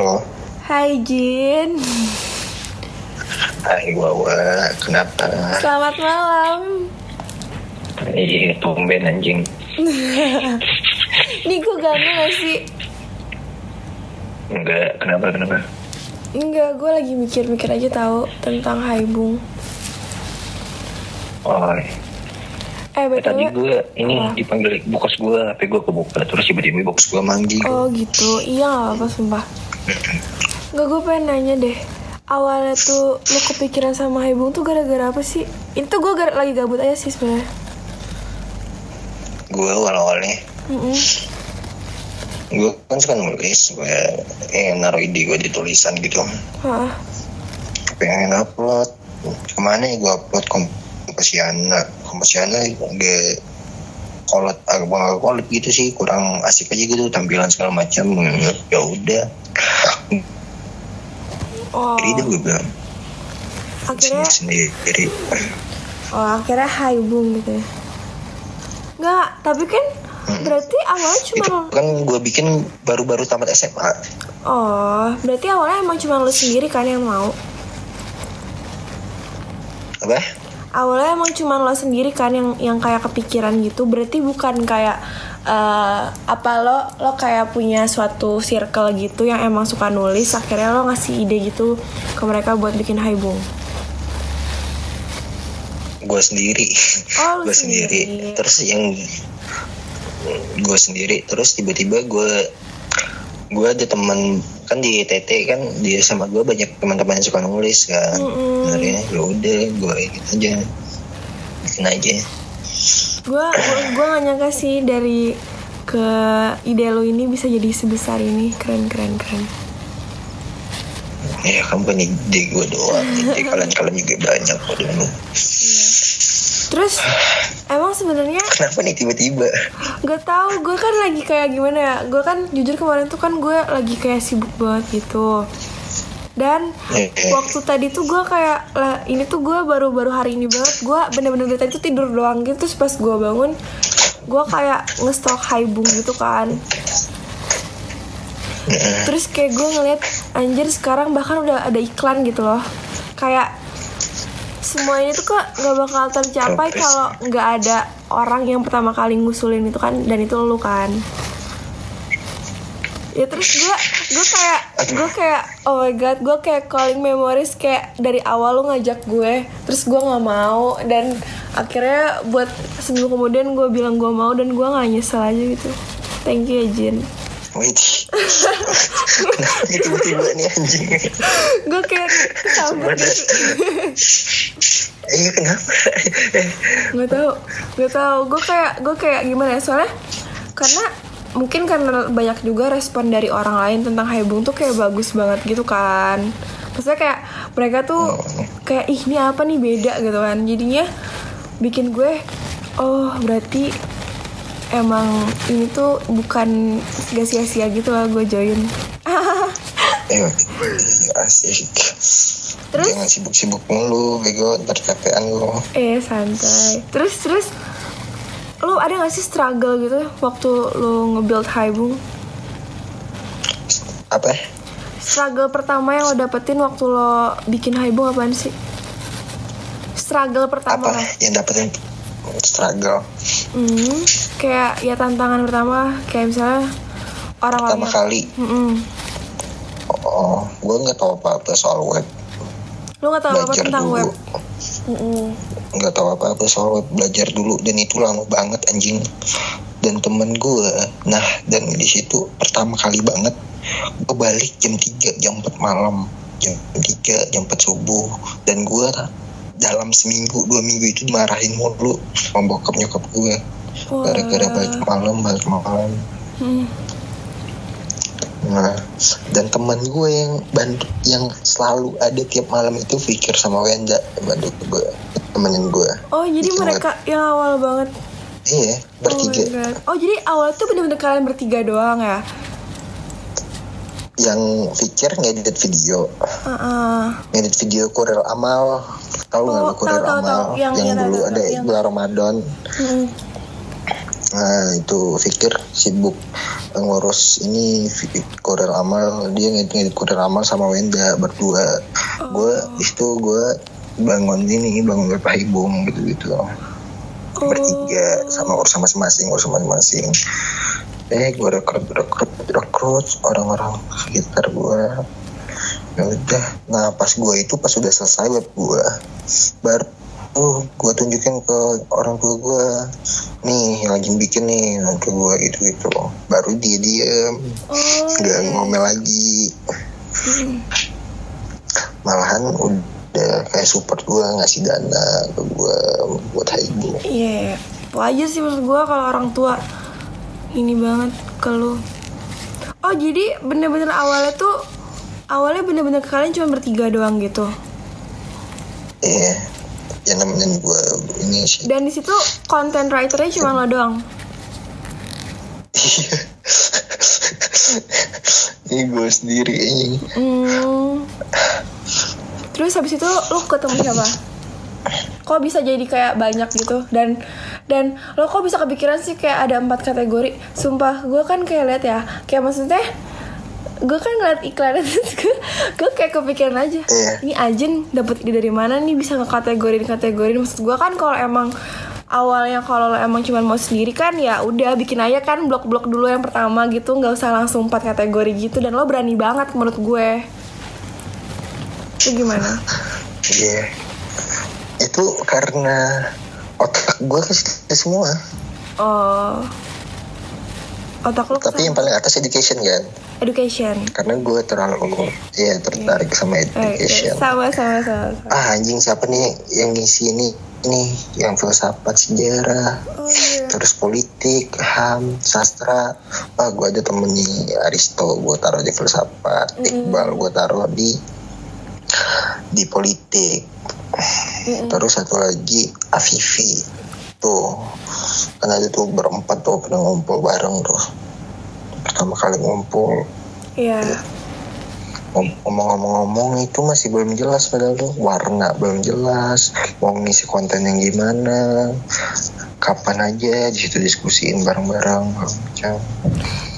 Halo. Hai Jin. Hai Wawa, kenapa? Selamat malam. Iya, tumben anjing. Ini gue ganggu gak sih? Enggak, kenapa, kenapa? Enggak, gue lagi mikir-mikir aja tahu tentang Haibung. Oh, Eh, eh, tadi gue ini Apa? dipanggil bokos gue, HP gue kebuka, terus tiba-tiba bokos gue manggil. Oh gitu, iya gak apa-apa sumpah. Enggak, gue pengen nanya deh. Awalnya tuh lu kepikiran sama Haibung tuh gara-gara apa sih? Itu gue gara- lagi gabut aja sih sebenarnya. Gue awal-awalnya, Mm-mm. gue kan suka nulis, gue eh, naruh ide gue di tulisan gitu. Hah. Pengen upload, ke mana ya gue upload kompasiana, kompasiana gak kolot agak kolot gitu sih kurang asik aja gitu tampilan segala macam ya udah. Oh, jadi itu gue bilang akhirnya sendiri Oh akhirnya Haibung gitu ya. Nggak, tapi kan berarti awalnya cuma itu kan gue bikin baru-baru tamat SMA Oh, berarti awalnya emang cuma lu sendiri kan yang mau? Apa Awalnya emang cuma lo sendiri kan yang yang kayak kepikiran gitu Berarti bukan kayak eh, Apa lo, lo kayak punya suatu circle gitu yang emang suka nulis Akhirnya lo ngasih ide gitu ke mereka buat bikin Haibung gue sendiri Oh, gue sendiri. sendiri. terus yang gue sendiri terus tiba-tiba gue gue ada teman kan di TT kan di sama gue banyak teman-teman yang suka nulis kan. Mm-mm. akhirnya ya udah gue ikut aja. Bikin aja. Gue gua gak nyangka sih dari ke ide lo ini bisa jadi sebesar ini. Keren, keren, keren. Ya kamu kan ide gue doang. Ide kalian-kalian juga banyak kok dulu Terus emang sebenarnya kenapa nih tiba-tiba? Gak tahu, gue kan lagi kayak gimana ya? Gue kan jujur kemarin tuh kan gue lagi kayak sibuk banget gitu. Dan waktu tadi tuh gue kayak lah, Ini tuh gue baru-baru hari ini banget Gue bener-bener dari tadi tuh tidur doang gitu. Terus pas gue bangun Gue kayak ngestok haibung gitu kan. Terus kayak gue ngeliat Anjir sekarang bahkan udah ada iklan gitu loh. Kayak semua ini tuh kok nggak bakal tercapai kalau nggak ada orang yang pertama kali ngusulin itu kan dan itu lu kan. Ya terus gue gue kayak gue kayak oh my god gue kayak calling memories kayak dari awal lu ngajak gue terus gue nggak mau dan akhirnya buat seminggu kemudian gue bilang gue mau dan gue nggak nyesel aja gitu. Thank you ya Jin. Wait, kenapa nih tiba-tiba nih anjing? gue kayak Mana? gitu. Iya kenapa? nggak tahu nggak tahu. Gue kayak gue kayak gimana ya? Soalnya karena mungkin karena banyak juga respon dari orang lain tentang Haibung tuh kayak bagus banget gitu kan. Maksudnya kayak mereka tuh kayak ih ini apa nih? Beda gitu kan. Jadinya bikin gue oh berarti emang ini tuh bukan gak sia-sia gitu lah gue join Eh, asik. Terus? Jangan sibuk-sibuk mulu, bego, ntar capean lu. eh santai terus terus lu ada gak sih struggle gitu waktu lu nge-build Haibung Apa? Struggle pertama yang lo dapetin waktu lo bikin Haibung apaan sih? Struggle pertama Apa yang dapetin struggle? Hmm, kayak ya tantangan pertama kayak misalnya orang Pertama kali, Mm-mm. oh, gue nggak tahu apa-apa soal web. Lu gak tahu apa Belajar tentang dulu. web? Mm-mm. nggak tahu apa-apa soal web belajar dulu dan itu lama banget anjing dan temen gue nah dan di situ pertama kali banget gue balik jam 3 jam 4 malam jam 3 jam 4 subuh dan gue dalam seminggu dua minggu itu dimarahin mulu sama bokap nyokap gue gara-gara balik malam balik malam. Mm. nah dan teman gue yang bantu yang selalu ada tiap malam itu Fikir sama Wenda bantu gue temenin gue Oh jadi Bikin mereka yang awal banget? Iya bertiga. Oh, oh jadi awal tuh bener-bener kalian bertiga doang ya? Yang feature ngedit video Heeh. ngedit video Kurel Amal tahu nggak Oh, Kurel tahu, Amal tahu. Yang- yang, yang dulu ada- yang- bulan Ramadan Mm. Nah itu Fikir sibuk ngurus ini Kodar Amal dia ngedit-ngedit Kodar Amal sama Wenda berdua. Gue itu gue bangun ini bangun Bapak Ibung gitu-gitu. Bertiga sama urusan masing-masing urusan masing-masing. Eh gue rekrut rekrut rekrut orang-orang sekitar gue. Ya udah. Nah pas gue itu pas udah selesai web gue baru tuh gue tunjukin ke orang tua gue nih yang lagi bikin nih orang tua gue gitu gitu baru dia diem Oh, nggak iya. ngomel lagi malahan udah kayak support gue ngasih dana ke gue buat haibu Iya, wajar sih maksud gue kalau orang tua ini banget ke lu. Oh jadi bener-bener awalnya tuh awalnya bener-bener kalian cuma bertiga doang gitu. iya yang nemenin gue ini sih Dan di situ content writernya cuma lo doang. ini gue sendiri ini Hmm. Terus habis itu lo ketemu siapa? Kok bisa jadi kayak banyak gitu dan dan lo kok bisa kepikiran sih kayak ada empat kategori? Sumpah gue kan kayak lihat ya, kayak maksudnya gue kan ngeliat iklan itu gue, gue kayak kepikiran aja. Iya. ini Ajin dapat ide dari mana nih? Bisa ngekategorin kategorin. Maksud gue kan kalau emang awalnya kalau lo emang cuma mau sendiri kan ya udah bikin aja kan blok-blok dulu yang pertama gitu. Nggak usah langsung empat kategori gitu. Dan lo berani banget menurut gue. Itu gimana? Iya. Itu karena otak gue ke situ semua. Oh. Otak lo tapi yang paling atas education kan? Education. Karena gue terlalu ya tertarik sama Eh, education. Sama sama sama, sama. ah anjing siapa nih yang ngisi ini? Ini yang filsafat sejarah oh iya. terus politik ham sastra. Ah gue ada temen nih Aristo gue taruh di filsafat. Iqbal gue taruh di di politik terus satu lagi Afifi. Tuh kan ada tuh berempat tuh pernah ngumpul bareng tuh. Pertama kali ngumpul. Iya. Ngom- ngomong-ngomong itu masih belum jelas padahal tuh. Warna belum jelas mau ngisi konten yang gimana kapan aja di situ diskusiin bareng-bareng macam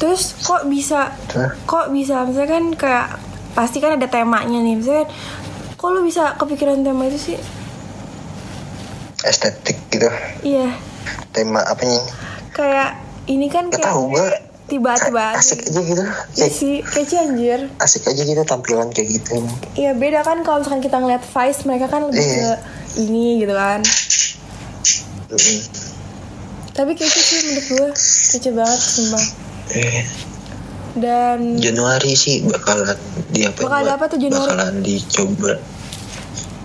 terus kok bisa Hah? kok bisa? Misalnya kan kayak pasti kan ada temanya nih. Misalnya kok lu bisa kepikiran tema itu sih estetik gitu. Iya. Tema apanya? Kayak ini kan gak kayak tahu gue tiba-tiba asik aja gitu. Iya sih kece anjir. asik aja gitu tampilan kayak gitu. Iya beda kan kalau misalkan kita ngeliat Vice mereka kan lebih Iya. ke ini gitu kan. Mm. Tapi kece sih menurut gue Kece banget sumpah. Eh, Dan Januari sih bakalan di apa Bakal gua apa tuh Januari? bakalan dicoba.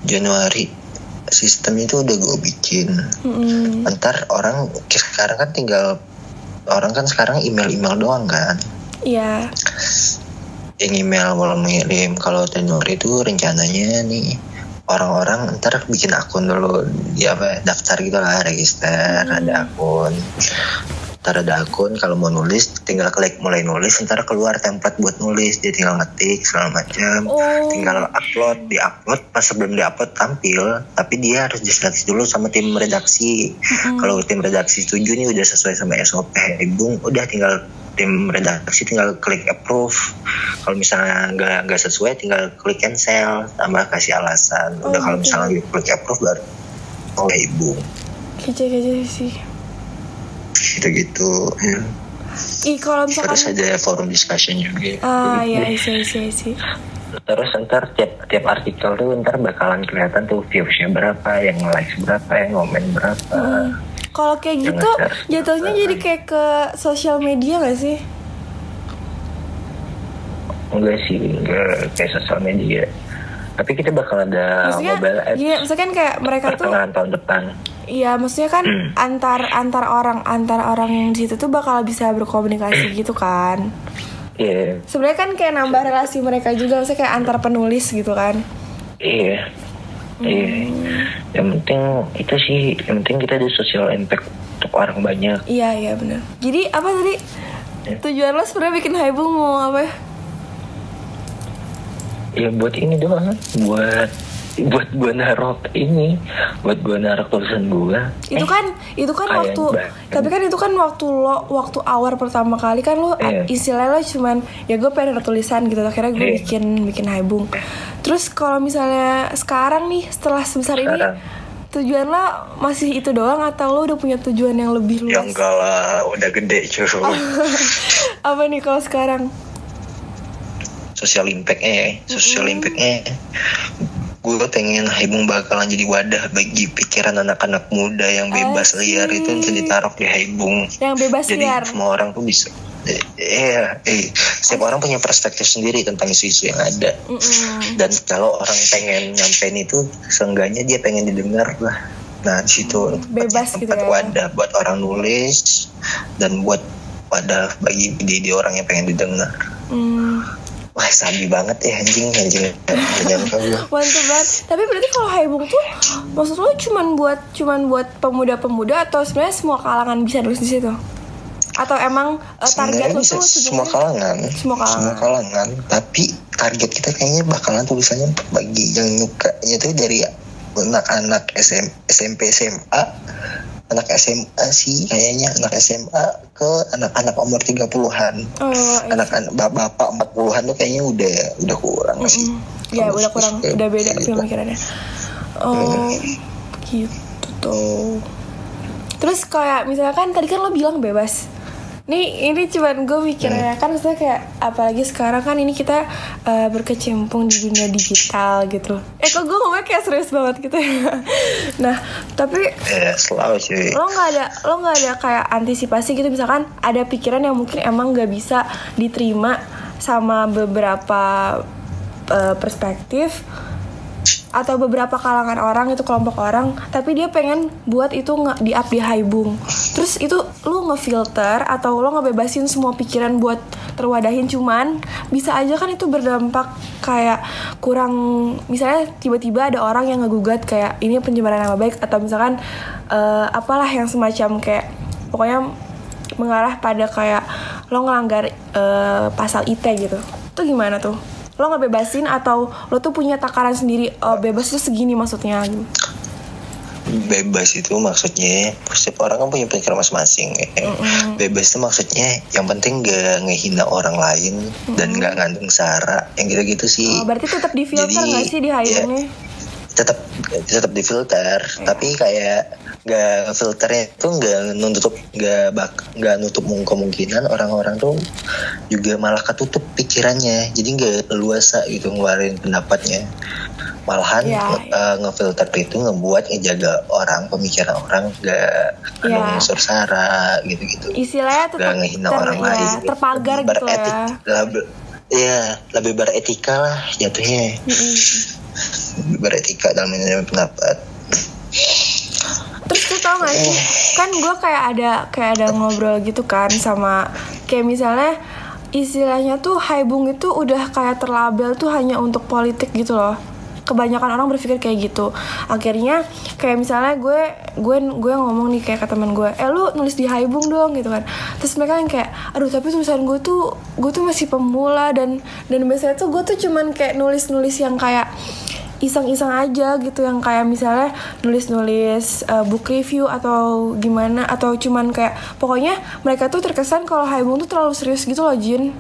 Januari sistem itu udah gue bikin. Mm-mm. ntar orang sekarang kan tinggal orang kan sekarang email-email doang kan? Iya. Yang email mau ngirim kalau tenor itu rencananya nih orang-orang ntar bikin akun dulu di apa daftar gitu lah register ada akun ntar ada akun kalau mau nulis tinggal klik mulai nulis ntar keluar template buat nulis. Dia tinggal ngetik segala macam. Oh. tinggal upload di upload pas sebelum di upload tampil. Tapi dia harus diseleksi dulu sama tim redaksi. Kalau tim redaksi setuju nih udah sesuai sama SOP Ibung udah tinggal tim redaksi tinggal klik approve. Kalau misalnya nggak nggak sesuai tinggal klik cancel. Tambah kasih alasan. Udah Oh, kalau gitu. misalnya klik approve baru oh Ibung Kece-kece sih gitu gitu ya. Ih kalau terus misalkan ada forum discussion juga Ah iya isi isi isi terus ntar tiap tiap artikel tuh ntar bakalan kelihatan tuh viewsnya berapa yang likes berapa yang komen berapa Kalau kayak Yang gitu. Jatuhnya jadi kayak ke sosial media gak sih? enggak sih enggak kayak sosial media tapi kita bakal ada Maksudnya mobile apps Gini, maksudnya kan kayak mereka tuh tahun depan Iya, maksudnya kan Hmm. antar antar orang antar orang yang di situ tuh bakal bisa berkomunikasi gitu kan. iya Sebenarnya kan kayak nambah relasi mereka juga, maksudnya kayak antar penulis gitu kan. iya iya yang penting itu sih yang penting kita ada social impact untuk orang banyak Iya, iya benar. Jadi apa tadi? Ya. Tujuan lo sebenarnya bikin Haibung mau apa ya? Ya buat ini doang buat buat gue naruh ini buat gue naruh tulisan gue itu eh, kan itu kan waktu banget. tapi kan itu kan waktu lo waktu awal pertama kali kan lo Iya. istilahnya lo cuman ya gue pengen ada tulisan gitu akhirnya gue Iya. bikin bikin haibung terus kalau misalnya sekarang nih setelah sebesar ini Sekarang. tujuan lo masih itu doang atau lo udah punya tujuan yang lebih luas enggak lah udah gede cuy apa nih kalau sekarang social impactnya ya social impactnya gue pengen Haibung bakalan jadi wadah bagi pikiran anak-anak muda yang bebas Asik. liar itu bisa ditaruh di Haibung yang bebas jadi liar semua orang tuh bisa eh, Iya, eh, setiap orang punya perspektif sendiri tentang isu-isu yang ada. Mm-mm. Dan kalau orang pengen nyampein itu, seenggaknya dia pengen didengar lah. Nah, di situ Bebas tempat, gitu tempat ya. wadah buat orang nulis dan buat wadah bagi di, di orang yang pengen didengar. Hmm. Wah, sabi banget ya anjing, anjing. Kau Mantep banget. Tapi berarti kalau Haibung tuh maksud lo cuman buat cuman buat pemuda-pemuda atau sebenarnya semua kalangan bisa nulis di situ? Atau emang eh, target lo tuh semua kalangan, Semua kalangan. kalangan. Tapi target kita kayaknya bakalan tulisannya bagi yang nyuka itu dari anak-anak SM, SMP SMA, anak SMA sih kayaknya anak SMA ke anak-anak umur 30-an. Oh, iya. Anak-anak bapak 40-an tuh kayaknya udah udah kurang sih. ya udah kurang, udah beda gitu. pemikirannya. Oh, gitu tuh. Terus kayak misalkan tadi kan lo bilang bebas. Nih ini cuman gue mikirnya kan maksudnya kayak apalagi sekarang kan ini kita eh, berkecimpung di dunia digital gitu. Eh kok gue ngomongnya kayak serius banget gitu ya. Nah tapi selalu cuy. lo nggak ada lo nggak ada kayak antisipasi gitu misalkan ada pikiran yang mungkin emang nggak bisa diterima sama beberapa eh, perspektif atau beberapa kalangan orang itu kelompok orang tapi dia pengen buat itu nggak di up di Haibung terus itu lu ngefilter atau lo ngebebasin semua pikiran buat terwadahin cuman bisa aja kan itu berdampak kayak kurang misalnya tiba-tiba ada orang yang ngegugat kayak ini pencemaran nama baik atau misalkan eh, apalah yang semacam kayak pokoknya mengarah pada kayak lo ngelanggar eh, pasal IT gitu itu gimana tuh lo ngebebasin atau lo tuh punya takaran sendiri oh bebas itu segini maksudnya gitu. Bebas itu maksudnya setiap orang kan punya pikiran masing-masing ya. bebas itu maksudnya yang penting gak ngehina orang lain dan gak ngandung sara yang gitu-gitu sih. Oh, berarti tetap di filter Jadi, nggak sih di ya, tetap tetap difilter tapi kayak gak filternya itu nggak nutup nggak bak nggak nutup kemungkinan orang-orang tuh juga malah ketutup pikirannya. Jadi nggak luasa gitu ngeluarin pendapatnya malahan Iya, nge- eh, ngefilter itu ngebuat ngejaga orang pemikiran orang nggak Iya. mengunsur sara gitu-gitu. Istilahnya tetap nggak ngehina ter- orang ya, lain terpagar gitu Beretik- ya lab- ya lebih beretika lah jatuhnya. Beretika dalam menyampaikan pendapat. Terus tuh tau gak sih Kan gue kayak ada Kayak ada ngobrol gitu kan Sama Kayak misalnya Istilahnya tuh Haibung itu udah kayak terlabel tuh hanya untuk politik gitu loh kebanyakan orang berpikir kayak gitu. Akhirnya kayak misalnya gue gue gue ngomong nih kayak ke teman gue eh lu nulis di Haibung dong gitu kan. Terus mereka yang kayak aduh tapi tulisan gue tuh gue tuh masih pemula dan dan biasanya tuh gue tuh cuman kayak nulis nulis yang kayak iseng-iseng aja gitu yang kayak misalnya nulis-nulis uh, book review atau gimana atau cuman kayak pokoknya mereka tuh terkesan kalau Haibung tuh terlalu serius gitu loh Jin.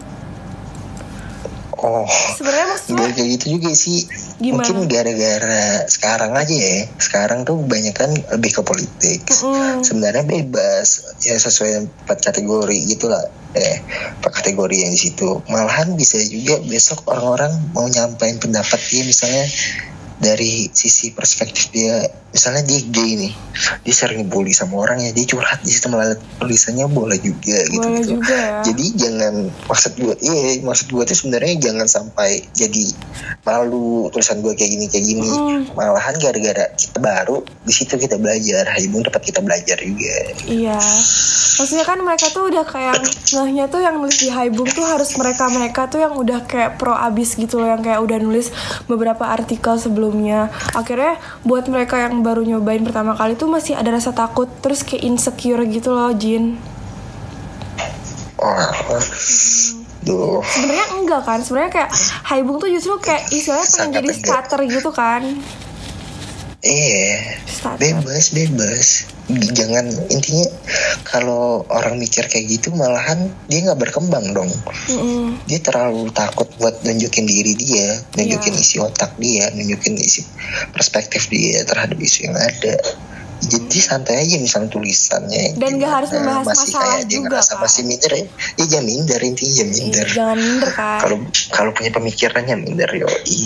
Oh sebenarnya maksudnya Gak kayak gitu juga sih Gimana? Mungkin gara-gara sekarang aja ya. Sekarang tuh banyak kan lebih ke politik. Mm. Sebenarnya bebas. Ya sesuai empat kategori gitu lah. Eh, empat kategori yang di situ. Malahan bisa juga besok orang-orang mau nyampain pendapat dia misalnya dari sisi perspektif dia misalnya dia gay nih dia sering bully sama orang ya dia curhat di situ melalui tulisannya boleh juga gitu Boleh gitu juga ya. jadi jangan maksud gue iya maksud gue tuh sebenarnya jangan sampai jadi malu tulisan gue kayak gini kayak gini Mm. malahan gara-gara kita baru di situ kita belajar Haibun dapat kita belajar juga Iya, maksudnya kan mereka tuh udah kayak ngehnya tuh yang nulis di Haibung tuh harus mereka mereka tuh yang udah kayak pro abis gitu loh yang kayak udah nulis beberapa artikel sebelumnya. Akhirnya buat mereka yang baru nyobain pertama kali tuh masih ada rasa takut terus kayak insecure gitu loh Jin. Sebenarnya enggak kan, sebenarnya kayak Haibung tuh justru kayak istilahnya pengen jadi Sangat starter gitu kan. Iya, Startup. bebas bebas. Jangan intinya kalau orang mikir kayak gitu malahan dia nggak berkembang dong. Mm-mm. Dia terlalu takut buat nunjukin diri dia, nunjukin Iya. isi otak dia, nunjukin isi perspektif dia terhadap isu yang ada. Jadi santai aja misalnya tulisannya. Dan nggak harus membahas masih masalah kayak dia juga, Kak. masih minder ya. Ya jangan minder intinya jangan Iya, minder. jangan minder kan Kalau kalau punya pemikirannya minder yoi.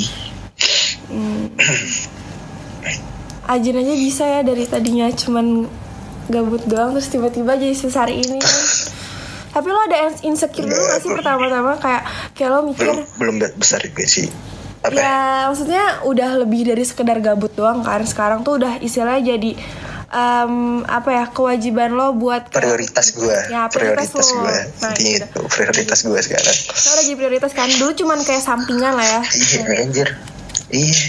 Hmm. Ajin aja bisa ya dari tadinya cuman gabut doang terus tiba-tiba jadi sebesar ini. Kan. Tapi lo ada insecure dulu gak sih pertama-tama? Kayak kayak lo mikir Belum belum besar juga sih. Apa? ya maksudnya udah lebih dari sekedar gabut doang kan. Sekarang tuh udah istilahnya jadi em, apa ya kewajiban lo buat prioritas gue Ya, prioritas prioritas gue Nah, intinya gitu. itu prioritas gue sekarang. Lo udah jadi prioritas kan. Dulu cuman kayak sampingan lah ya. Iya anjir. Iya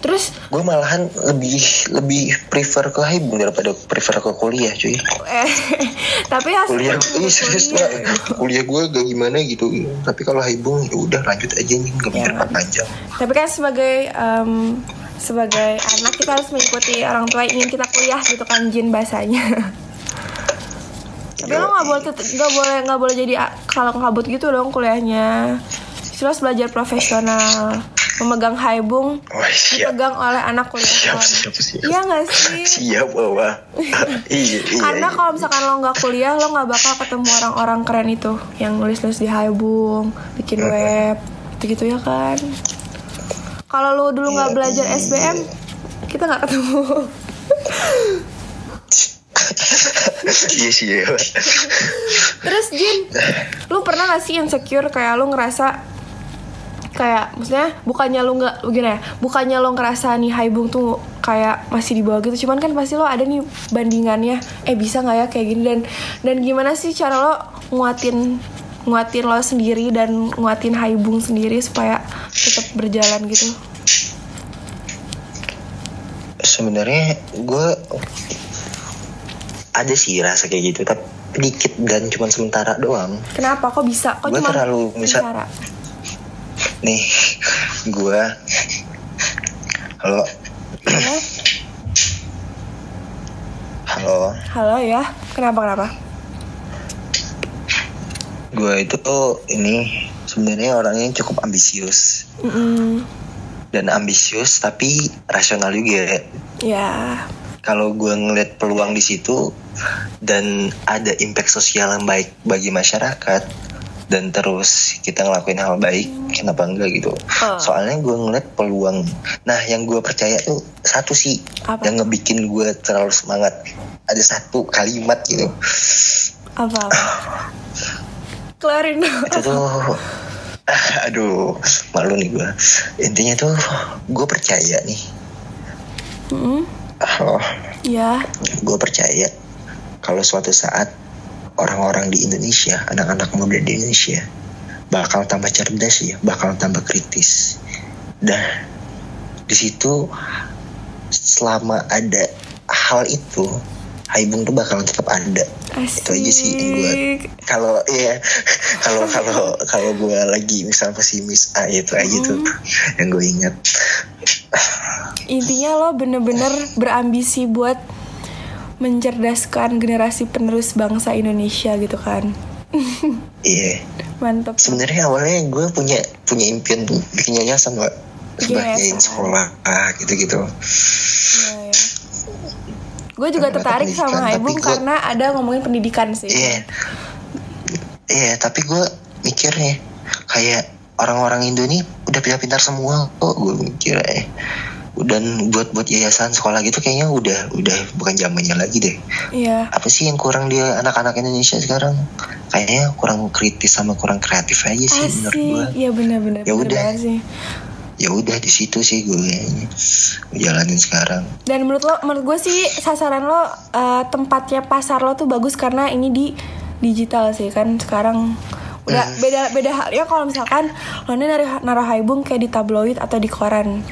terus gue malahan lebih lebih prefer ke hibung daripada prefer ke kuliah cuy eh, tapi hasilnya kuliah iya serius kuliah. kuliah gue gak gimana gitu tapi kalau hibung ya udah lanjut aja nih gak mikir Ya. panjang Tapi kan sebagai em, sebagai anak kita harus mengikuti orang tua ingin kita kuliah gitu kan Jin bahasanya. Tapi lo nggak boleh nggak boleh nggak boleh jadi kalau ngabut gitu dong kuliahnya. Harus belajar profesional, memegang haibung oh siap dipegang oleh anak siap kuliah. siap siap Iya nggak sih? siap bawa iya iya Karena iya. kalau misalkan lo nggak kuliah, lo nggak bakal ketemu orang-orang keren itu yang nulis-nulis di Haibung, bikin web, gitu ya kan. Kalau lo dulu nggak Iya, belajar iya. SBM, kita nggak ketemu. iya sih iya Terus Jin, lo pernah gak sih insecure kayak lo ngerasa kayak maksudnya bukannya lo nggak gini ya bukannya lo ngerasa nih Haibung tuh kayak masih di bawah gitu. Cuman kan pasti lo ada nih bandingannya eh bisa nggak ya kayak gini? Dan dan gimana sih cara lo nguatin nguatin lo sendiri dan nguatin Haibung sendiri supaya tetap berjalan gitu? Sebenarnya gue ada sih rasa kayak gitu tapi dikit dan cuma sementara doang. Kenapa? Kok bisa? Kok cuma terlalu misal- nih gue halo. Halo. Halo. Ya. Kenapa kenapa? Gue itu tuh ini sebenarnya orangnya cukup ambisius. Mm-mm. dan ambisius tapi rasional juga ya. Kalau gue ngeliat peluang di situ dan ada impact sosial yang baik bagi masyarakat dan terus kita ngelakuin hal baik kenapa enggak gitu. Oh. soalnya gue ngeliat peluang. Nah yang gue percaya tuh satu sih Apa? yang ngebikin gue terlalu semangat. Ada satu kalimat gitu. Apa apa? Kelarin itu tuh aduh malu nih gue intinya tuh gue percaya nih. Mm-mm. oh ya. Gue percaya kalau suatu saat orang-orang di Indonesia, anak-anak muda di Indonesia bakal tambah cerdas ya, bakal tambah kritis. Dah di situ selama ada hal itu, Haibung tuh bakalan tetap ada. asik Itu aja sih yang gue kalau iya kalau kalau kalau gue lagi misal pesimis ah itu aja tuh yang gue ingat intinya lo bener-bener berambisi buat mencerdaskan generasi penerus bangsa Indonesia gitu kan. Iya. Mantap. Sebenarnya awalnya gue punya punya impian bikin yayasan mbak sebagai sekolah ah, gitu-gitu. Ya, ya. gue juga Karena tertarik sama Haibung gua- karena ada ngomongin pendidikan sih. Iya. Iya tapi gue mikirnya kayak orang-orang Indo nih udah pintar-pintar semua kok gue mikir eh dan buat buat yayasan sekolah gitu kayaknya udah udah bukan zamannya lagi deh. Iya. Apa sih yang kurang dia anak-anak Indonesia sekarang? Kayaknya kurang kritis sama kurang kreatif aja sih menurut gue asik iya bener-bener Ya udah. sih. Ya udah di situ sih gue kayaknya. Jalanin sekarang. Dan menurut lo, menurut gue sih sasaran lo eh, tempatnya pasar lo tuh bagus karena ini di digital sih kan sekarang udah Hmm. beda beda halnya kalau misalkan lo nih naruh naruh haibung kayak di tabloid atau di koran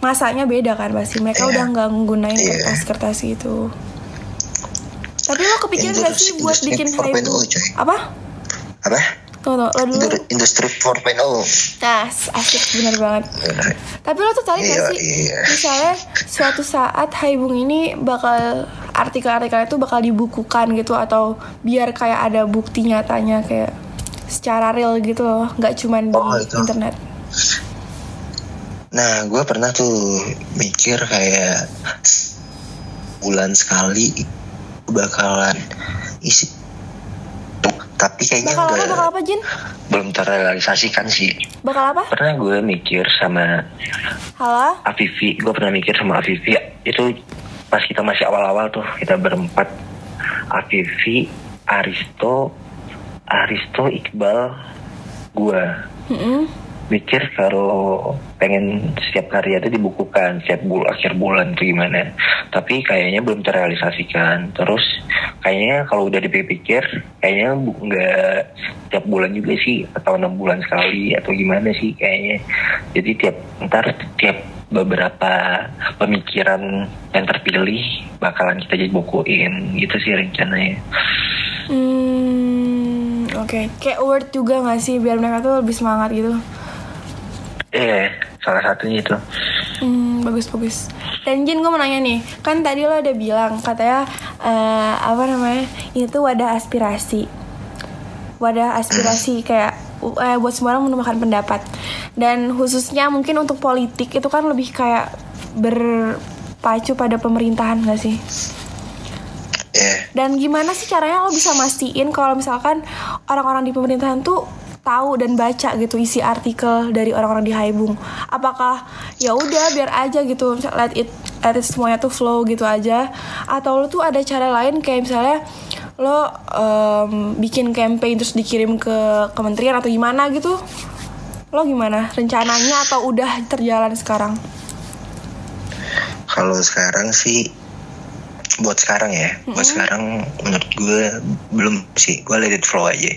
masanya beda kan pasti mereka Iya. udah nggak nggunain Iya. kertas-kertas gitu. Tapi lo kepikiran gak sih buat bikin 4.0 haibung? coy. Apa? apa Tunggu, tunggu, lo dulu. Indu- Industri 4.0 Nah, asik bener banget. Tapi lo tuh tadi Iya, gak sih? iya. Misalnya suatu saat Haibung ini bakal artikel-artikel itu bakal dibukukan gitu atau biar kayak ada bukti nyatanya kayak secara real gitu loh, nggak cuman di Oh, itu. internet. Nah, gue pernah tuh mikir kayak bulan sekali bakalan isi. Tapi kayaknya Bakal apa? Bakal apa Jin? belum terrealisasikan sih. Bakal apa? Pernah gue mikir sama Halo? Afifi, gue pernah mikir sama Afifi itu pas kita masih awal-awal tuh kita berempat Afifi, Aristo, Aristo, Iqbal, gue Mm-mm. Mikir kalau pengen setiap karya itu dibukukan setiap bul akhir bulan itu gimana. Tapi kayaknya belum terrealisasikan. Terus kayaknya kalau udah dipikir kayaknya nggak setiap bulan juga sih atau enam bulan sekali atau gimana sih kayaknya. Jadi tiap ntar tiap beberapa pemikiran yang terpilih bakalan kita jadi bukuin. Gitu sih rencananya. Hmm, oke. Kayak word juga gak sih biar mereka tuh lebih semangat gitu. Eh salah satunya itu Hmm, bagus bagus. Dan Jin gue mau nanya nih, kan tadi lo udah bilang katanya eh, apa namanya ini tuh wadah aspirasi, wadah aspirasi kayak eh, buat semua orang menemukan pendapat. Dan khususnya mungkin untuk politik itu kan lebih kayak berpacu pada pemerintahan gak sih? eh Dan gimana sih caranya lo bisa mastiin kalau misalkan orang-orang di pemerintahan tuh tahu dan baca gitu isi artikel dari orang-orang di Haibung? Apakah ya udah biar aja gitu, let it let it semuanya tuh flow gitu aja? Atau lo tuh ada cara lain kayak misalnya lo em, bikin campaign terus dikirim ke kementerian atau gimana gitu? Lo gimana rencananya atau udah terjalan sekarang? Kalau sekarang sih buat sekarang ya, buat sekarang menurut gue belum sih, gue let it flow aja.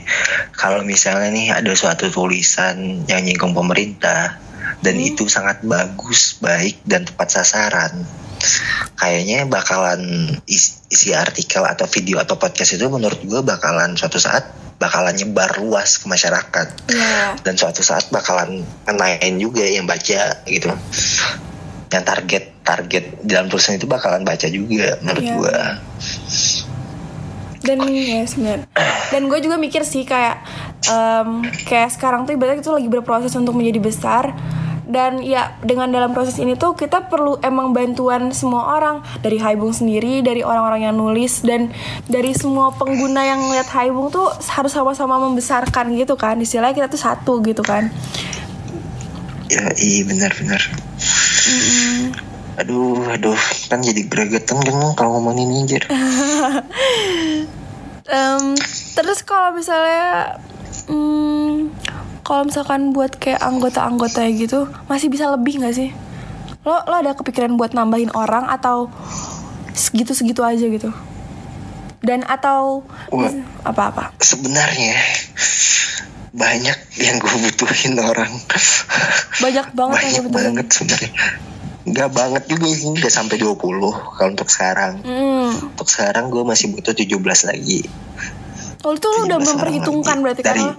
Kalau misalnya nih ada suatu tulisan yang nyinggung pemerintah dan itu sangat bagus, baik dan tepat sasaran, kayaknya bakalan is- isi artikel atau video atau podcast itu menurut gue bakalan suatu saat bakalan nyebar luas ke masyarakat. Iya. dan suatu saat bakalan ngenain juga yang baca gitu yang target target dalam tulisan itu bakalan baca juga menurut Iya. gua. Dan ya sebenarnya. Dan gue juga mikir sih kayak em, kayak sekarang tuh ibaratnya itu lagi berproses untuk menjadi besar. Dan ya dengan dalam proses ini tuh kita perlu emang bantuan semua orang. Dari Haibung sendiri dari orang-orang yang nulis dan dari semua pengguna yang lihat Haibung tuh harus sama-sama membesarkan gitu kan. Istilahnya kita tuh satu gitu kan. Ya iya benar-benar aduh aduh. Kan jadi gregetan kan kalau ngomongin ninja Em, terus kalau misalnya hmm, kalau misalkan buat kayak anggota-anggota gitu masih bisa lebih nggak sih? Lo lo ada kepikiran buat nambahin orang atau segitu segitu aja gitu? Dan atau apa-apa? Sebenarnya banyak yang gue butuhin orang banyak banget yang banyak butuhin. banget sebenarnya nggak banget juga sih nggak sampai 20 kalau untuk sekarang Hmm. untuk sekarang gue masih butuh 17 lagi Oh, itu lo udah 17 orang memperhitungkan lagi. berarti dari karena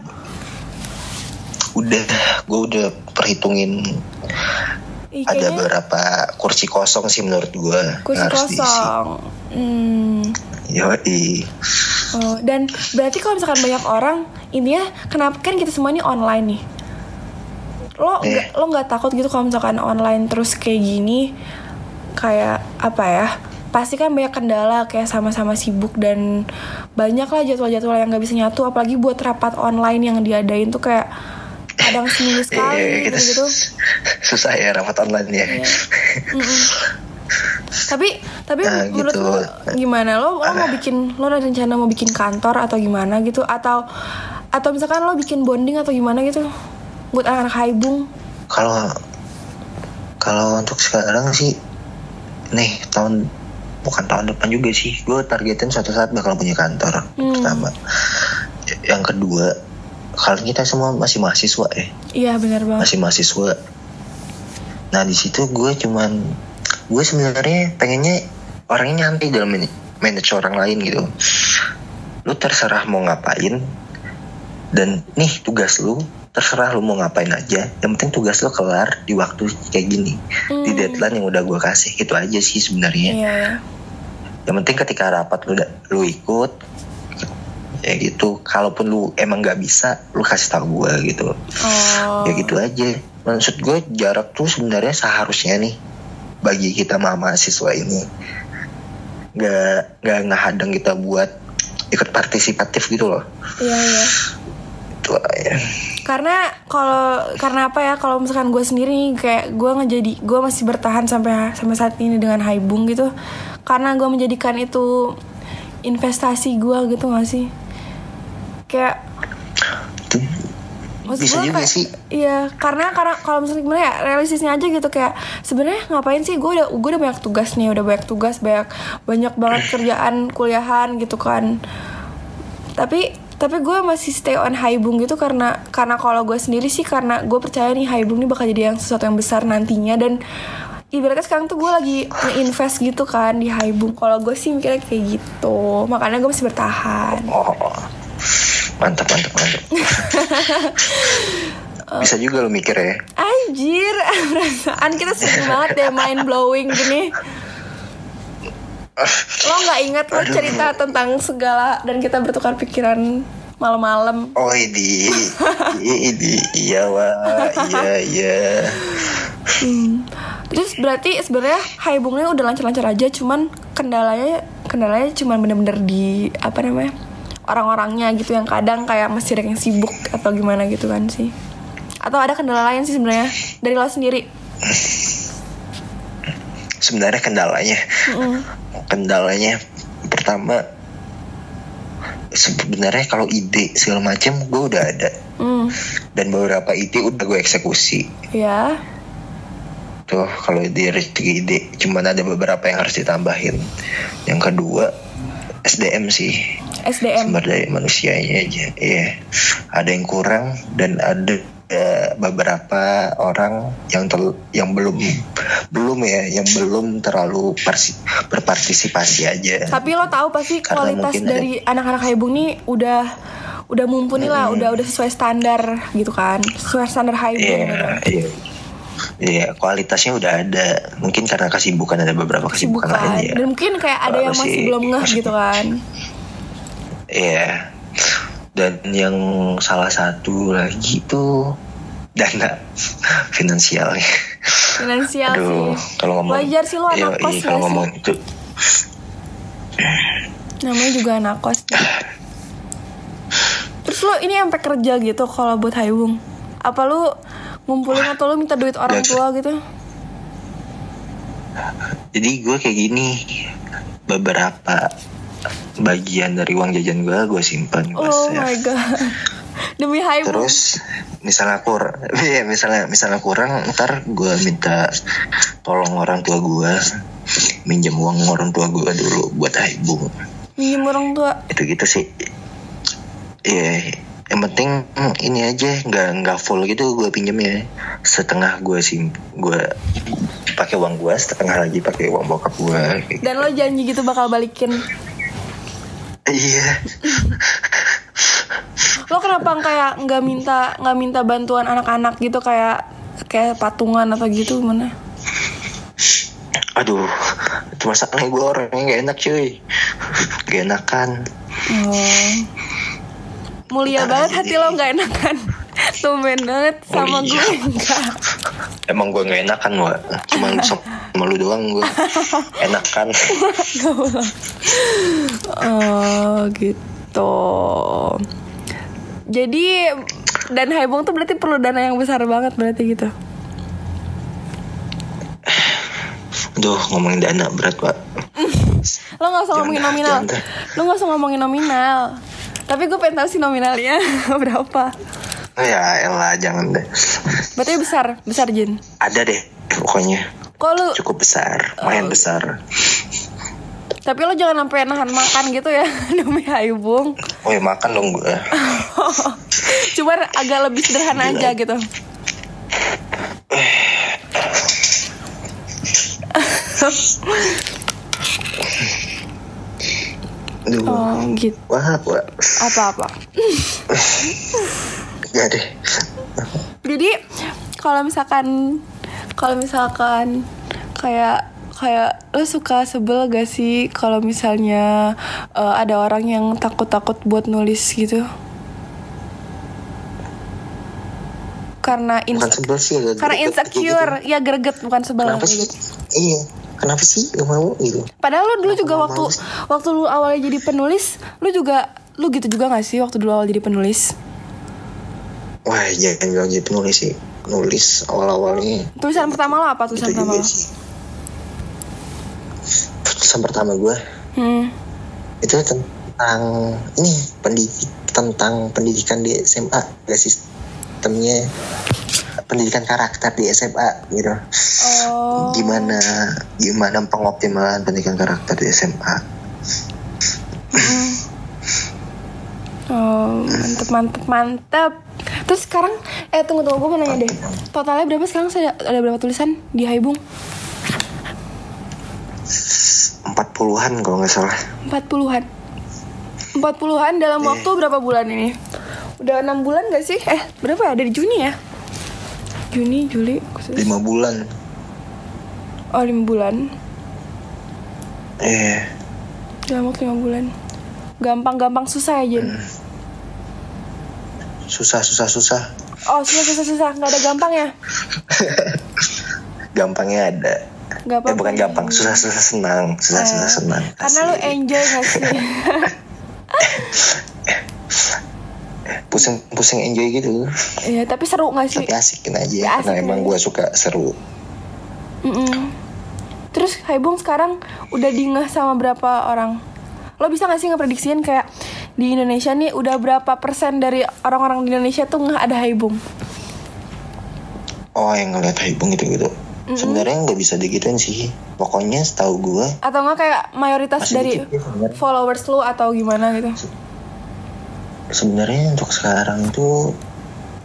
udah gue udah perhitungin Ih, ada beberapa kursi kosong sih menurut gue kursi kosong. Hmm. Yoi. Oh, dan berarti kalau misalkan banyak orang, intinya kenapa kan kita semua ini online nih? Lo Eh. nggak lo nggak takut gitu kalau misalkan online terus kayak gini, kayak apa ya? Pasti kan banyak kendala kayak sama-sama sibuk dan banyak lah jadwal-jadwal yang nggak bisa nyatu, apalagi buat rapat online yang diadain tuh kayak kadang seminggu sekali Eh, kita gitu. sus- susah ya rapat online ya. Iya. Mm-mm. Tapi tapi Nah, menurut gitu. lo gimana lo lo mau bikin lo ada rencana mau bikin kantor atau gimana gitu atau atau misalkan lo bikin bonding atau gimana gitu buat anak-anak haibung Kalau kalau untuk sekarang sih nih tahun bukan tahun depan juga sih. Gue targetin suatu saat bakal punya kantor. Hmm. Pertama. Yang kedua, kalau kita semua masih mahasiswa ya. iya benar banget masih mahasiswa nah di situ gue cuman gue sebenarnya pengennya orangnya nyantai dalam man- manage orang lain gitu lu terserah mau ngapain dan nih tugas lu terserah lu mau ngapain aja yang penting tugas lu kelar di waktu kayak gini di Hmm. deadline yang udah gue kasih itu aja sih sebenarnya iya. yang penting ketika rapat lu lu ikut ya gitu kalaupun lu emang nggak bisa lu kasih tahu gue gitu Oh. ya gitu aja maksud gue jarak tuh sebenarnya seharusnya nih bagi kita ma- mahasiswa ini. Nggak nggak ngehadang kita buat ikut partisipatif gitu loh. Iya, iya. itu ya Karena kalau karena apa ya kalau misalkan gue sendiri nih kayak gue ngejadi gue masih bertahan sampai sampai saat ini dengan Haibung gitu. Karena gue menjadikan itu investasi gue gitu gak sih? Kayak Maksud bisa gua juga kayak- sih Iya, karena karena kalau misalnya gimana ya realistisnya aja gitu kayak sebenarnya ngapain sih gue udah gue udah banyak tugas nih, udah banyak tugas, banyak banyak banget kerjaan kuliahan gitu kan. Tapi tapi gue masih stay on Haibung gitu karena karena kalau gue sendiri sih karena gue percaya nih Haibung ini bakal jadi yang sesuatu yang besar nantinya dan ibaratnya sekarang tuh gue lagi nge-invest gitu kan di Haibung. Kalau gue sih mikirnya kayak gitu, makanya gue masih bertahan. Mantap mantap mantap bisa juga lo mikir ya Anjir, perasaan kita sering banget deh mind blowing gini. Lo nggak ingat lo cerita tentang segala dan kita bertukar pikiran malam-malam. oh ini ini iya wah iya iya Hmm. Terus berarti sebenarnya Haibungnya udah lancar-lancar aja, cuman kendalanya kendalanya cuman bener-bener di apa namanya orang-orangnya gitu yang kadang kayak masih ada yang sibuk atau gimana gitu kan sih. Atau ada kendala lain sih sebenarnya dari lo sendiri. sebenarnya kendalanya Mm-mm. kendalanya pertama sebenarnya kalau ide segala macam gue udah ada Hmm, dan beberapa ide udah gue eksekusi ya. tuh kalau dari segi ide cuman ada beberapa yang harus ditambahin yang kedua SDM sih SDM. sumber daya manusianya aja iya ada yang kurang dan ada beberapa orang yang tel- yang belum belum ya yang belum terlalu parsi- berpartisipasi aja Tapi lo tahu pasti Karena kualitas dari anak-anak Haibung nih udah udah mumpuni lah, udah udah sesuai standar gitu kan, sesuai standar Haibung iya gitu. iya iya kualitasnya udah ada mungkin karena kesibukan ada beberapa kesibukan, Kesibukan. lain ya Dan mungkin kayak ada Kalau yang masih si- belum ngeh gitu kan. Iya. Dan yang salah satu lagi tuh dana finansialnya. Finansial Aduh, sih. kalau ngomong Wajar sih lo iya, anak kos iya, kalau sih? ngomong itu Namanya juga anak kos. Terus lo ini sampai kerja gitu kalau buat Haibung? Apa lu ngumpulin atau lu minta duit orang tua gitu? jadi gue kayak gini beberapa bagian dari uang jajan gue gue simpan gue Oh save. my god. Demi Haibung. terus misalnya kurang iya misalnya misalnya kurang ntar gue minta tolong orang tua gue minjem uang orang tua gue dulu buat haibung Minjem orang tua. itu gitu sih iya yang penting hmm, ini aja nggak nggak full gitu gue pinjem ya setengah gue sim gue pakai uang gue setengah lagi pakai uang bokap gue Dan lo janji gitu bakal balikin. Iya Lo kenapa kayak nggak minta nggak minta bantuan anak-anak gitu kayak kayak patungan atau gitu gimana? aduh itu masalahnya gue orangnya gak enak cuy gak enakan Oh. Mulia Ntar banget hati lo nggak enakan. Tumben banget sama Mulia. gue enggak. emang gue gak enakan wa cuma sama lu doang gue enakan Oh gitu. Jadi dan Haibong tuh berarti perlu dana yang besar banget berarti gitu. Duh ngomongin dana berat pak Lo nggak usah Jangan ngomongin nominal. jangan. Lo nggak usah ngomongin nominal. Tapi gue pengen tahu sih nominalnya berapa. Ya elah jangan deh Berarti besar, besar Jin. Ada deh pokoknya Kok lu Cukup besar Lumayan besar tapi lo jangan sampai nahan makan gitu ya demi Haibung. Oh ya makan dong gue Cuman agak lebih sederhana Gila. aja gitu. Duh Oh gitu. Wah wah Apa-apa? Gak deh. Jadi kalau misalkan kalau misalkan kayak kayak lo suka sebel gak sih kalau misalnya eh, ada orang yang takut-takut buat nulis gitu? Karena Bukan ins- sebel sih. agak karena greget insecure, gitu. ya greget bukan sebel. Kenapa sih? greget. Iya. Kenapa sih gak mau gitu? Padahal lu dulu juga Kenapa waktu mau sih? waktu lu awalnya jadi penulis, lu juga lu gitu juga gak sih waktu dulu awal jadi penulis? Wah jangan bilang jadi penulis sih. Nulis awal-awalnya. Tulisan pertama lo apa tulisan pertama lo? sih. Tulisan pertama gue Hmm. itu tentang ini pendidik tentang pendidikan di SMA gak sistemnya pendidikan karakter di SMA gitu Oh. gimana gimana pengoptimalan pendidikan karakter di SMA Oh, mantep mantep mantep. Terus sekarang, eh tunggu tunggu gue mau nanya deh. Totalnya berapa sekarang? Saya ada berapa tulisan di Haibung? 40-an kalau nggak salah 40-an. 40-an dalam Eh. waktu berapa bulan ini? Udah enam bulan gak sih? Eh, berapa ya? Dari Juni ya? Juni, Juli, Agustus. 5 bulan Oh, 5 bulan. eh Dalam waktu 5 bulan. Gampang-gampang susah ya, Jen? Susah susah susah Oh, susah, susah, susah. Nggak ada gampang ya? gampangnya ada eh apa-apa. bukan gampang susah susah senang susah susah Eh, senang Karena lu Asik. enjoy gak sih? pusing pusing enjoy gitu Iya, tapi seru gak sih? tapi asikin aja Ya, karena asikin emang gue suka seru Mm-mm. Terus Haibung sekarang udah dingeh sama berapa orang? Lo bisa gak sih ngeprediksiin kayak di Indonesia nih udah berapa persen dari orang-orang di Indonesia tuh nggak ada Haibung? oh yang ngeliat haibung gitu gitu sebenarnya nggak bisa digituin sih pokoknya setahu gue Atau nggak kayak mayoritas dari dikit followers lu atau gimana gitu? sebenarnya untuk sekarang tuh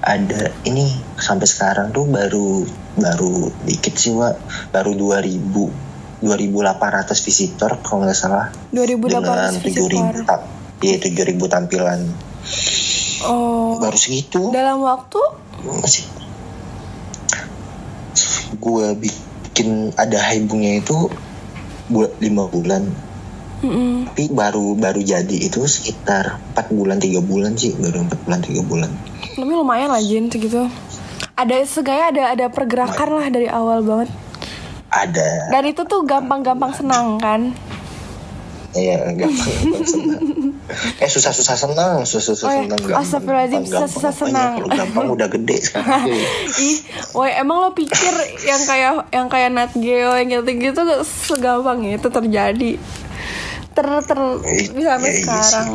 ada ini sampai sekarang tuh baru baru dikit sih wa baru 2000 2800 visitor kalau nggak salah 2800 dengan 7000 visitor. Iya 7000 tampilan Oh. baru segitu Dalam waktu masih gue bikin ada haibungnya itu buat lima bulan mm-mm. tapi baru baru jadi itu sekitar empat bulan tiga bulan sih baru empat bulan tiga bulan tapi lumayan lah Jin segitu. Ada segaya ada ada pergerakan lah dari awal banget. ada Dan itu tuh gampang-gampang senang kan? ya gampang gampang senang eh susah susah senang susah susah Oh ya, senang gampang astagfirullahazzim, gampang, susah-susah gampang. senang. Kalau gampang udah gede sekarang. Ih, woi emang lo pikir yang kayak yang kayak Nat Geo yang gitu-gitu segampang itu terjadi? Ter ter Eh, bisa sampai ya iya sekarang.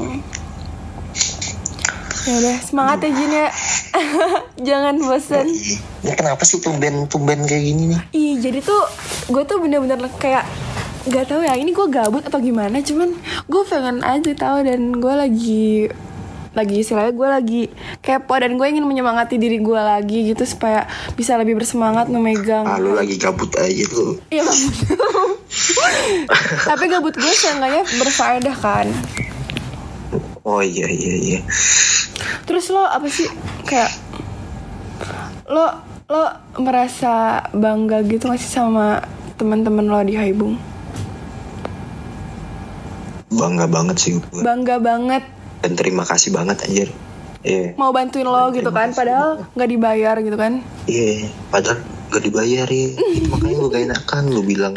Ya udah semangat ya Jin ya. Jangan bosan. ini kenapa sih tumben tumben kayak gini nih Ih, jadi tuh gue tuh bener-bener kayak nggak tahu ya ini gue gabut atau gimana cuman gue pengen aja tahu dan gue lagi lagi istilahnya gue lagi kepo dan gue ingin menyemangati diri gue lagi gitu supaya bisa lebih bersemangat memegang. Ah lu lagi gabut aja tuh. Iya Tapi gabut gue seenggaknya berfaedah kan. Oh iya iya iya. Terus lo apa sih Kayak Lo Lo merasa bangga gitu gak sih sama teman-teman lo di Haibung bangga banget sih gue Bangga banget. Dan terima kasih banget anjir. Iya. Mau bantuin lo gitu kan Padahal gak dibayar gitu kan? Iya padahal gak dibayar ya Itu makanya gue gak enakan lu bilang.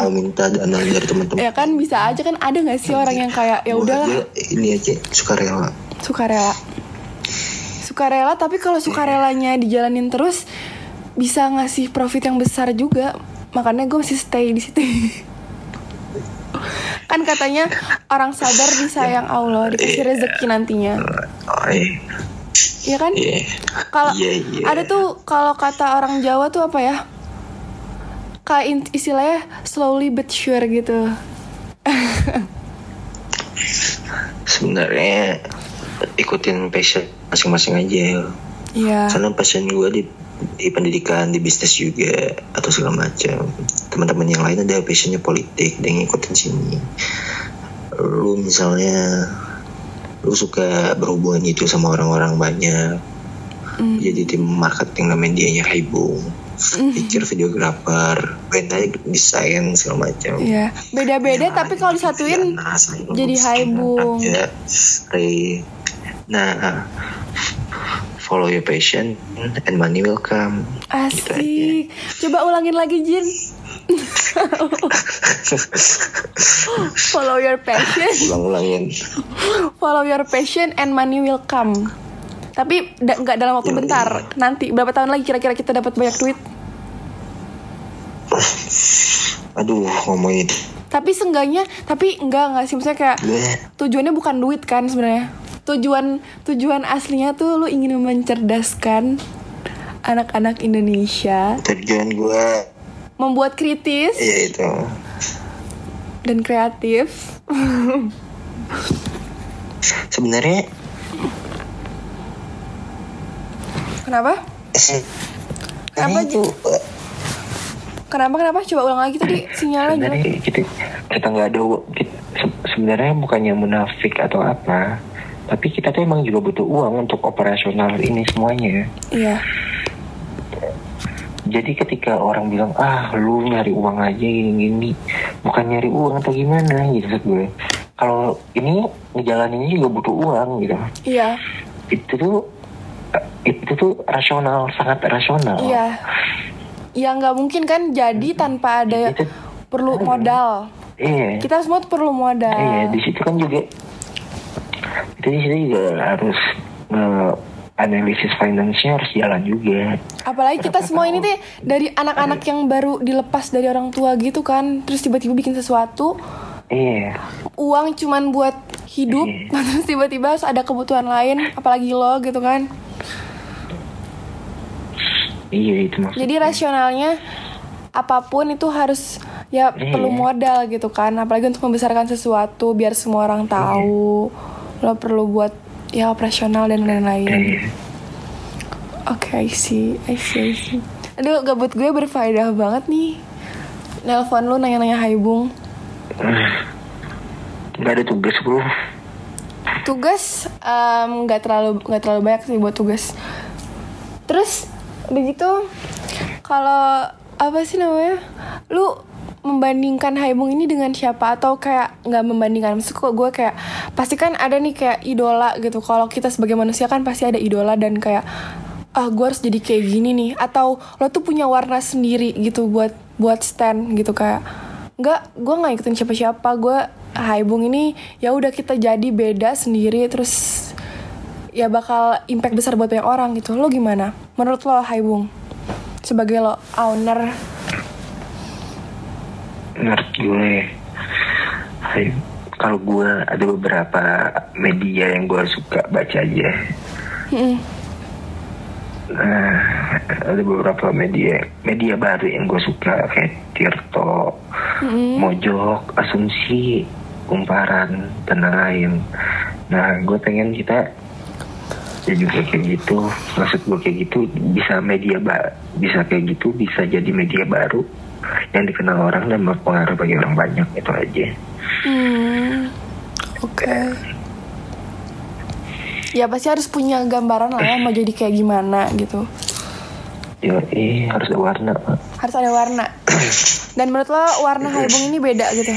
Mau minta dana dari teman-teman. Ya kan bisa aja kan ada gak sih orang yang kayak ya udahlah. ini aja suka rela sukarela. Sukarela tapi kalau sukarelanya dijalanin terus bisa ngasih profit yang besar juga. Makanya gue masih stay di situ kan katanya orang sabar disayang Allah dikasih rezeki nantinya. Iya Iya kan? Iya. Kalau Iya, iya. ada tuh kalau kata orang Jawa tuh apa ya? Kayak in- istilahnya slowly but sure gitu. Sebenarnya ikutin passion masing-masing aja Iya. Karena passion gue di di pendidikan di bisnis juga atau segala macam. Teman-teman yang lain ada passionnya politik dan ngikutin sini. Lu misalnya lu suka berhubungan gitu sama orang-orang banyak. Jadi tim marketing namanya dianya Haibung picture videographer brandnya desain segala macam. Iya. Beda-beda tapi kalau disatuin jadi Haibung. nah follow your passion and money will come Gitu aja. asik. Coba ulangin lagi Jin. Follow your passion, ulang-ulangin follow your passion and money will come. Tapi da- nggak dalam waktu Yoi. bentar. Nanti berapa tahun lagi kira-kira kita dapat banyak duit? aduh ngomongin Tapi seenggaknya, tapi enggak enggak sih maksudnya kayak Bleh. tujuannya bukan duit kan sebenarnya. Tujuan tujuan aslinya tuh lu ingin mencerdaskan anak-anak Indonesia, tujuan gue membuat kritis ya itu dan kreatif. sebenarnya Kenapa? Kenapa, itu Kenapa kenapa? Coba ulang lagi tadi sinyalnya sebenarnya kita kita nggak ada kita- se- sebenarnya bukannya munafik atau apa tapi kita tuh emang juga butuh uang untuk operasional ini semuanya Iya. jadi ketika orang bilang ah lu nyari uang aja gini gini bukan nyari uang atau gimana gitu gue kalau ini ngejalaninnya juga butuh uang gitu Iya. itu tuh itu tuh rasional sangat rasional Iya. Ya nggak mungkin kan jadi tanpa ada Itu- perlu modal. iya Kita semua tuh perlu modal. Iya, di situ kan juga itu di situ juga harus eh, analisis finance-nya harus jalan juga. Apalagi kita semua ini tuh dari anak-anak yang baru dilepas dari orang tua gitu kan, terus tiba-tiba bikin sesuatu, Iya, uang cuman buat hidup, terus tiba-tiba harus ada kebutuhan lain, apalagi lo gitu kan. iya itu maksudnya. Jadi rasionalnya apa pun itu harus ya Iya. perlu modal gitu kan, apalagi untuk membesarkan sesuatu biar semua orang tahu. Lo perlu buat ya operasional dan lain-lain. Iya. Oke, I see, I see, I see. Aduh, gabut gue berfaedah banget nih. Nelpon lu nanya-nanya Hai Bung. Nggak ada tugas bro. Tugas nggak terlalu nggak terlalu banyak sih buat tugas. Terus begitu kalau apa sih namanya? Lu membandingkan Haibung ini dengan siapa? Atau kayak nggak membandingkan? Maksud kok gue kayak pasti kan ada nih kayak idola gitu. Kalau kita sebagai manusia kan pasti ada idola dan kayak ah gue harus jadi kayak gini nih. Atau lo tuh punya warna sendiri gitu buat buat stand gitu kayak. Nggak gue nggak ikutin siapa-siapa. Gue Haibung ini ya udah kita jadi beda sendiri terus ya bakal impact besar buat banyak orang gitu. Lo gimana? Menurut lo Haibung sebagai lo owner Menurut gue, kalau gue ada beberapa media yang gue suka baca aja. Nah, ada beberapa media media baru yang gue suka kayak Tirto, Mojok, Asumsi, Kumparan, dan lain-lain. Nah, gue pengen kita ya juga kayak gitu. Maksud gue kayak gitu bisa media ba bisa kayak gitu bisa jadi media baru yang dikenal orang dan berpengaruh bagi orang banyak itu aja. Hmm, oke. Ya pasti harus punya gambaran lah ya mau jadi kayak gimana gitu. Yo, eh harus ada warna. Pak. Harus ada warna. Dan menurut lo warna Haibung ini beda gitu?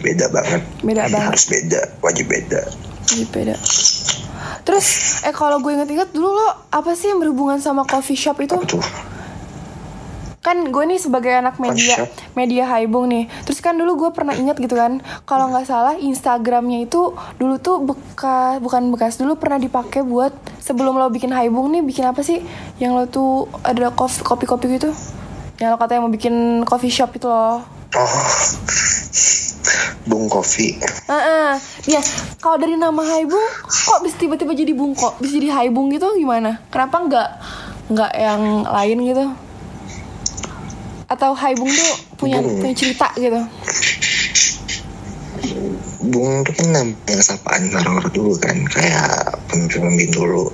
Beda banget. Beda banget. Harus beda, wajib beda. Iya beda. Terus eh kalau gue inget-inget dulu lo apa sih yang berhubungan sama coffee shop itu? Apa tuh? Kan gue nih sebagai anak media Coffee shop? media Haibung nih. Terus kan dulu gue pernah inget gitu kan, kalau nggak salah Instagramnya itu dulu tuh bekas bukan bekas dulu pernah dipakai buat sebelum lo bikin Haibung nih bikin apa sih? Yang lo tuh ada kopi kopi gitu? Yang lo katanya mau bikin coffee shop itu loh. Oh, Bung Kopi. Heeh. Ya, kalau dari nama Haibung kok bisa tiba-tiba jadi Bungko? Bisa jadi Haibung gitu gimana? Kenapa nggak nggak yang lain gitu? Atau Haibung tuh punya Bung. punya cerita gitu? Bung itu kan yang sapaan orang-orang dulu kan kayak pemimpin-pemimpin dulu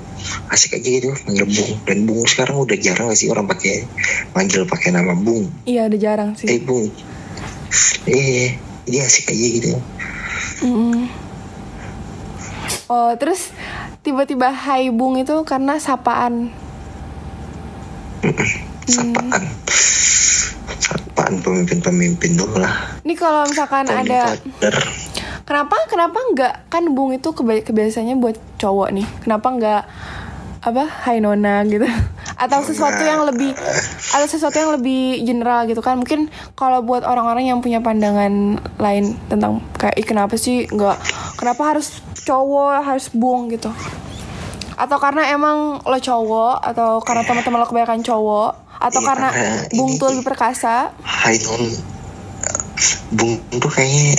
asik aja gitu manggil Bung dan Bung sekarang udah jarang gak sih orang pakai manggil pakai nama Bung Iya, ada jarang eh sih. Bung eh dia asik aja gitu Mm-mm. Oh, terus tiba-tiba Hai Bung itu karena sapaan. sapaan sapaan pemimpin-pemimpin dulu lah. Ini kalau misalkan Tony ada Kader. Kenapa kenapa nggak kan Bung itu kebiasaannya buat cowok nih. Kenapa nggak apa Hai Nona gitu. Atau sesuatu yang lebih atau sesuatu yang lebih general gitu kan. Mungkin kalau buat orang-orang yang punya pandangan lain tentang kayak Ih, kenapa sih nggak kenapa harus cowok harus Bung? gitu. Atau karena emang lo cowok atau karena teman-teman lo kebanyakan cowok atau Iya, karena karena Bung ini tuh lebih perkasa? Hai non Bung tuh kayaknya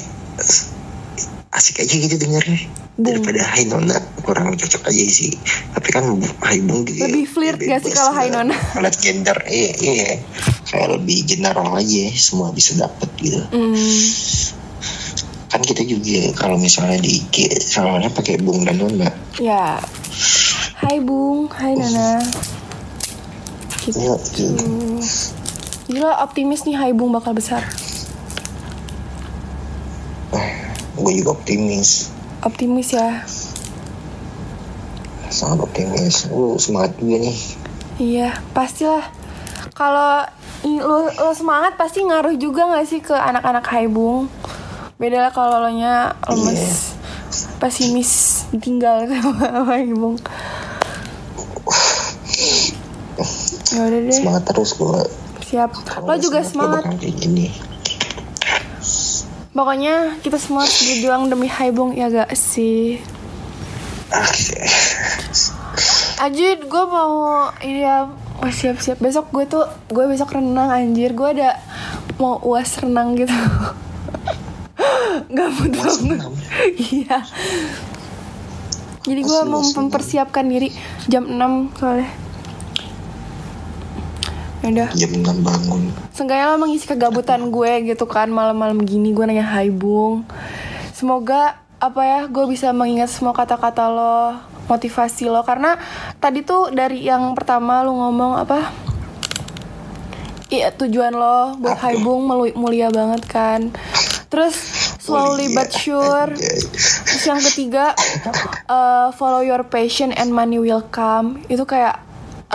asik aja gitu dengarnya. Bung. daripada Hai Nona kurang cocok aja sih. Tapi kan Hai Bung gitu Lebih flirt gak sih kalau Hai Nona? Lihat gender iya iya. Kayak lebih general aja semua bisa dapet gitu. Hmm, kan kita juga kalau misalnya di IG soalnya pakai Bung dan Nona. Ya. Hai Bung Hai Nana gitu. Gila optimis nih Hai Bung bakal besar. Gue juga optimis. Optimis ya. Sangat optimis. Lu semangat juga nih. Iya pastilah. Kalau lo, lo semangat pasti ngaruh juga gak sih ke anak-anak Hai Bung Beda lah kalau lo nya lemes Pesimis Ditinggal sama Hai Bung Ya udah deh semangat terus gue siap Lo juga semangat kayak gini Pokoknya kita semua harus berjuang demi Hai Bung ya gak sih Oke. Anjir, gue mau ini ya mau siap-siap besok gue tuh gue besok renang anjir gue ada mau uas renang gitu. Banget. renang? Iya. Jadi gue mau mempersiapkan diri jam 6 soalnya. Ya udah. jam 6 bangun. Seenggaknya lo mengisi kegabutan gue gitu kan malam-malam gini gue nanya Hai Bung. Semoga apa ya gue bisa mengingat semua kata-kata lo motivasi lo. Karena tadi tuh dari yang pertama lo ngomong apa Iya tujuan lo buat Hai Bung mulia banget kan. Terus slowly Mulia, but sure. Terus yang ketiga uh, follow your passion and money will come. Itu kayak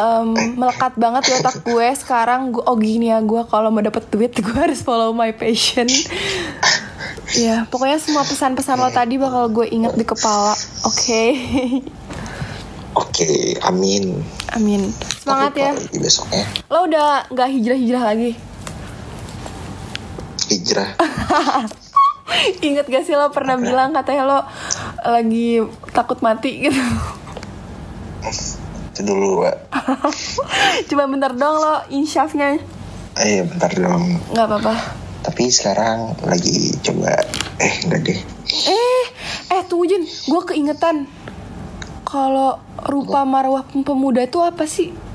um, melekat banget di otak gue sekarang. Gue oh gini ya gue kalau mau dapet duit gue harus follow my passion. Ya pokoknya semua pesan-pesan lo tadi bakal gue inget di kepala oke? Oke amin. Amin. Semangat ya. besoknya. Lo udah nggak hijrah-hijrah lagi? Hijrah. Ingat gak sih lo pernah bilang katanya lo lagi takut mati gitu itu dulu Wak. Coba bentar dong lo insyafnya. Eh bentar dong nggak apa-apa. Tapi sekarang lagi coba. Eh enggak deh. Eh, eh tunggu Jin, gue keingetan. Kalau rupa marwah pemuda itu apa sih?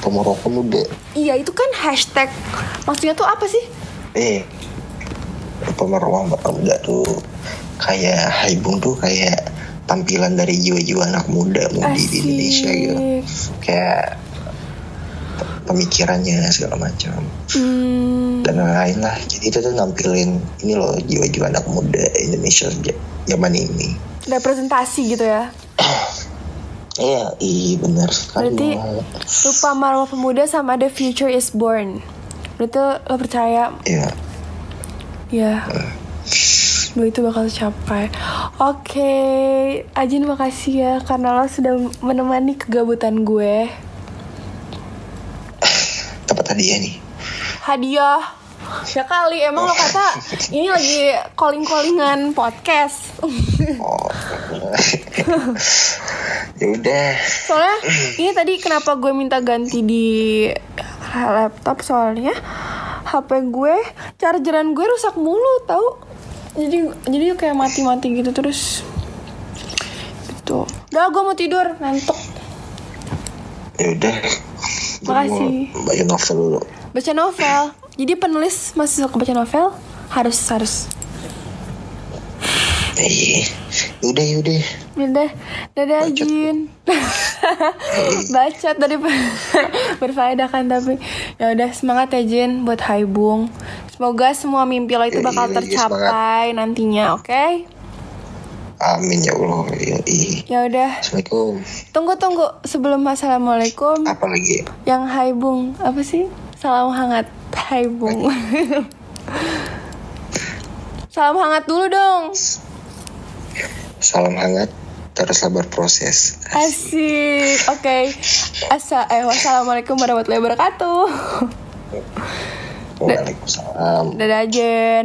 pemerokok muda Iya itu kan hashtag, maksudnya tuh apa sih? eh pemerokok muda tuh kayak Haibung tuh kayak tampilan dari jiwa-jiwa anak muda mudi di Indonesia gitu kayak pemikirannya segala macam hmm. dan lain-lain lah jadi itu tuh nampilin ini loh jiwa-jiwa anak muda Indonesia zaman ini representasi gitu ya Iya, iya benar. Berarti lupa marwah pemuda sama The Future is Born. Berarti lo percaya? Iya. Iya. Uh gue itu bakal tercapai. Oke, okay. Ajin makasih ya karena lo sudah menemani kegabutan gue. Dapat hadiah nih. Hadiah. Ya kali emang lo kata ini lagi calling-callingan podcast. oh. ya udah. Soalnya ini tadi kenapa gue minta ganti di laptop soalnya HP gue chargeran gue rusak mulu tau jadi jadi kayak mati-mati gitu terus. Gitu. Udah gue mau tidur. Ngantuk. Ya udah. Makasih. baca novel dulu. Baca novel. Jadi penulis masih suka baca novel? Harus harus. Eh udah ya udah dadah Bacot Jin. Bacot dari berfaedah kan tapi ya udah semangat ya Jin buat Hai Bung. Semoga semua mimpi lo itu Ya, bakal iya, iya, tercapai nantinya, oke? Amin ya Allah. Yoi. Ya udah, Assalamualaikum. tunggu tunggu sebelum assalamualaikum. Apa lagi? Yang Hai Bung, apa sih? Salam hangat, Hai Bung. Salam hangat dulu dong. Salam hangat. Teruslah berproses. Asik. Oke. Asa eh wassalamualaikum warahmatullahi wabarakatuh. Waalaikumsalam. Dadah Jen.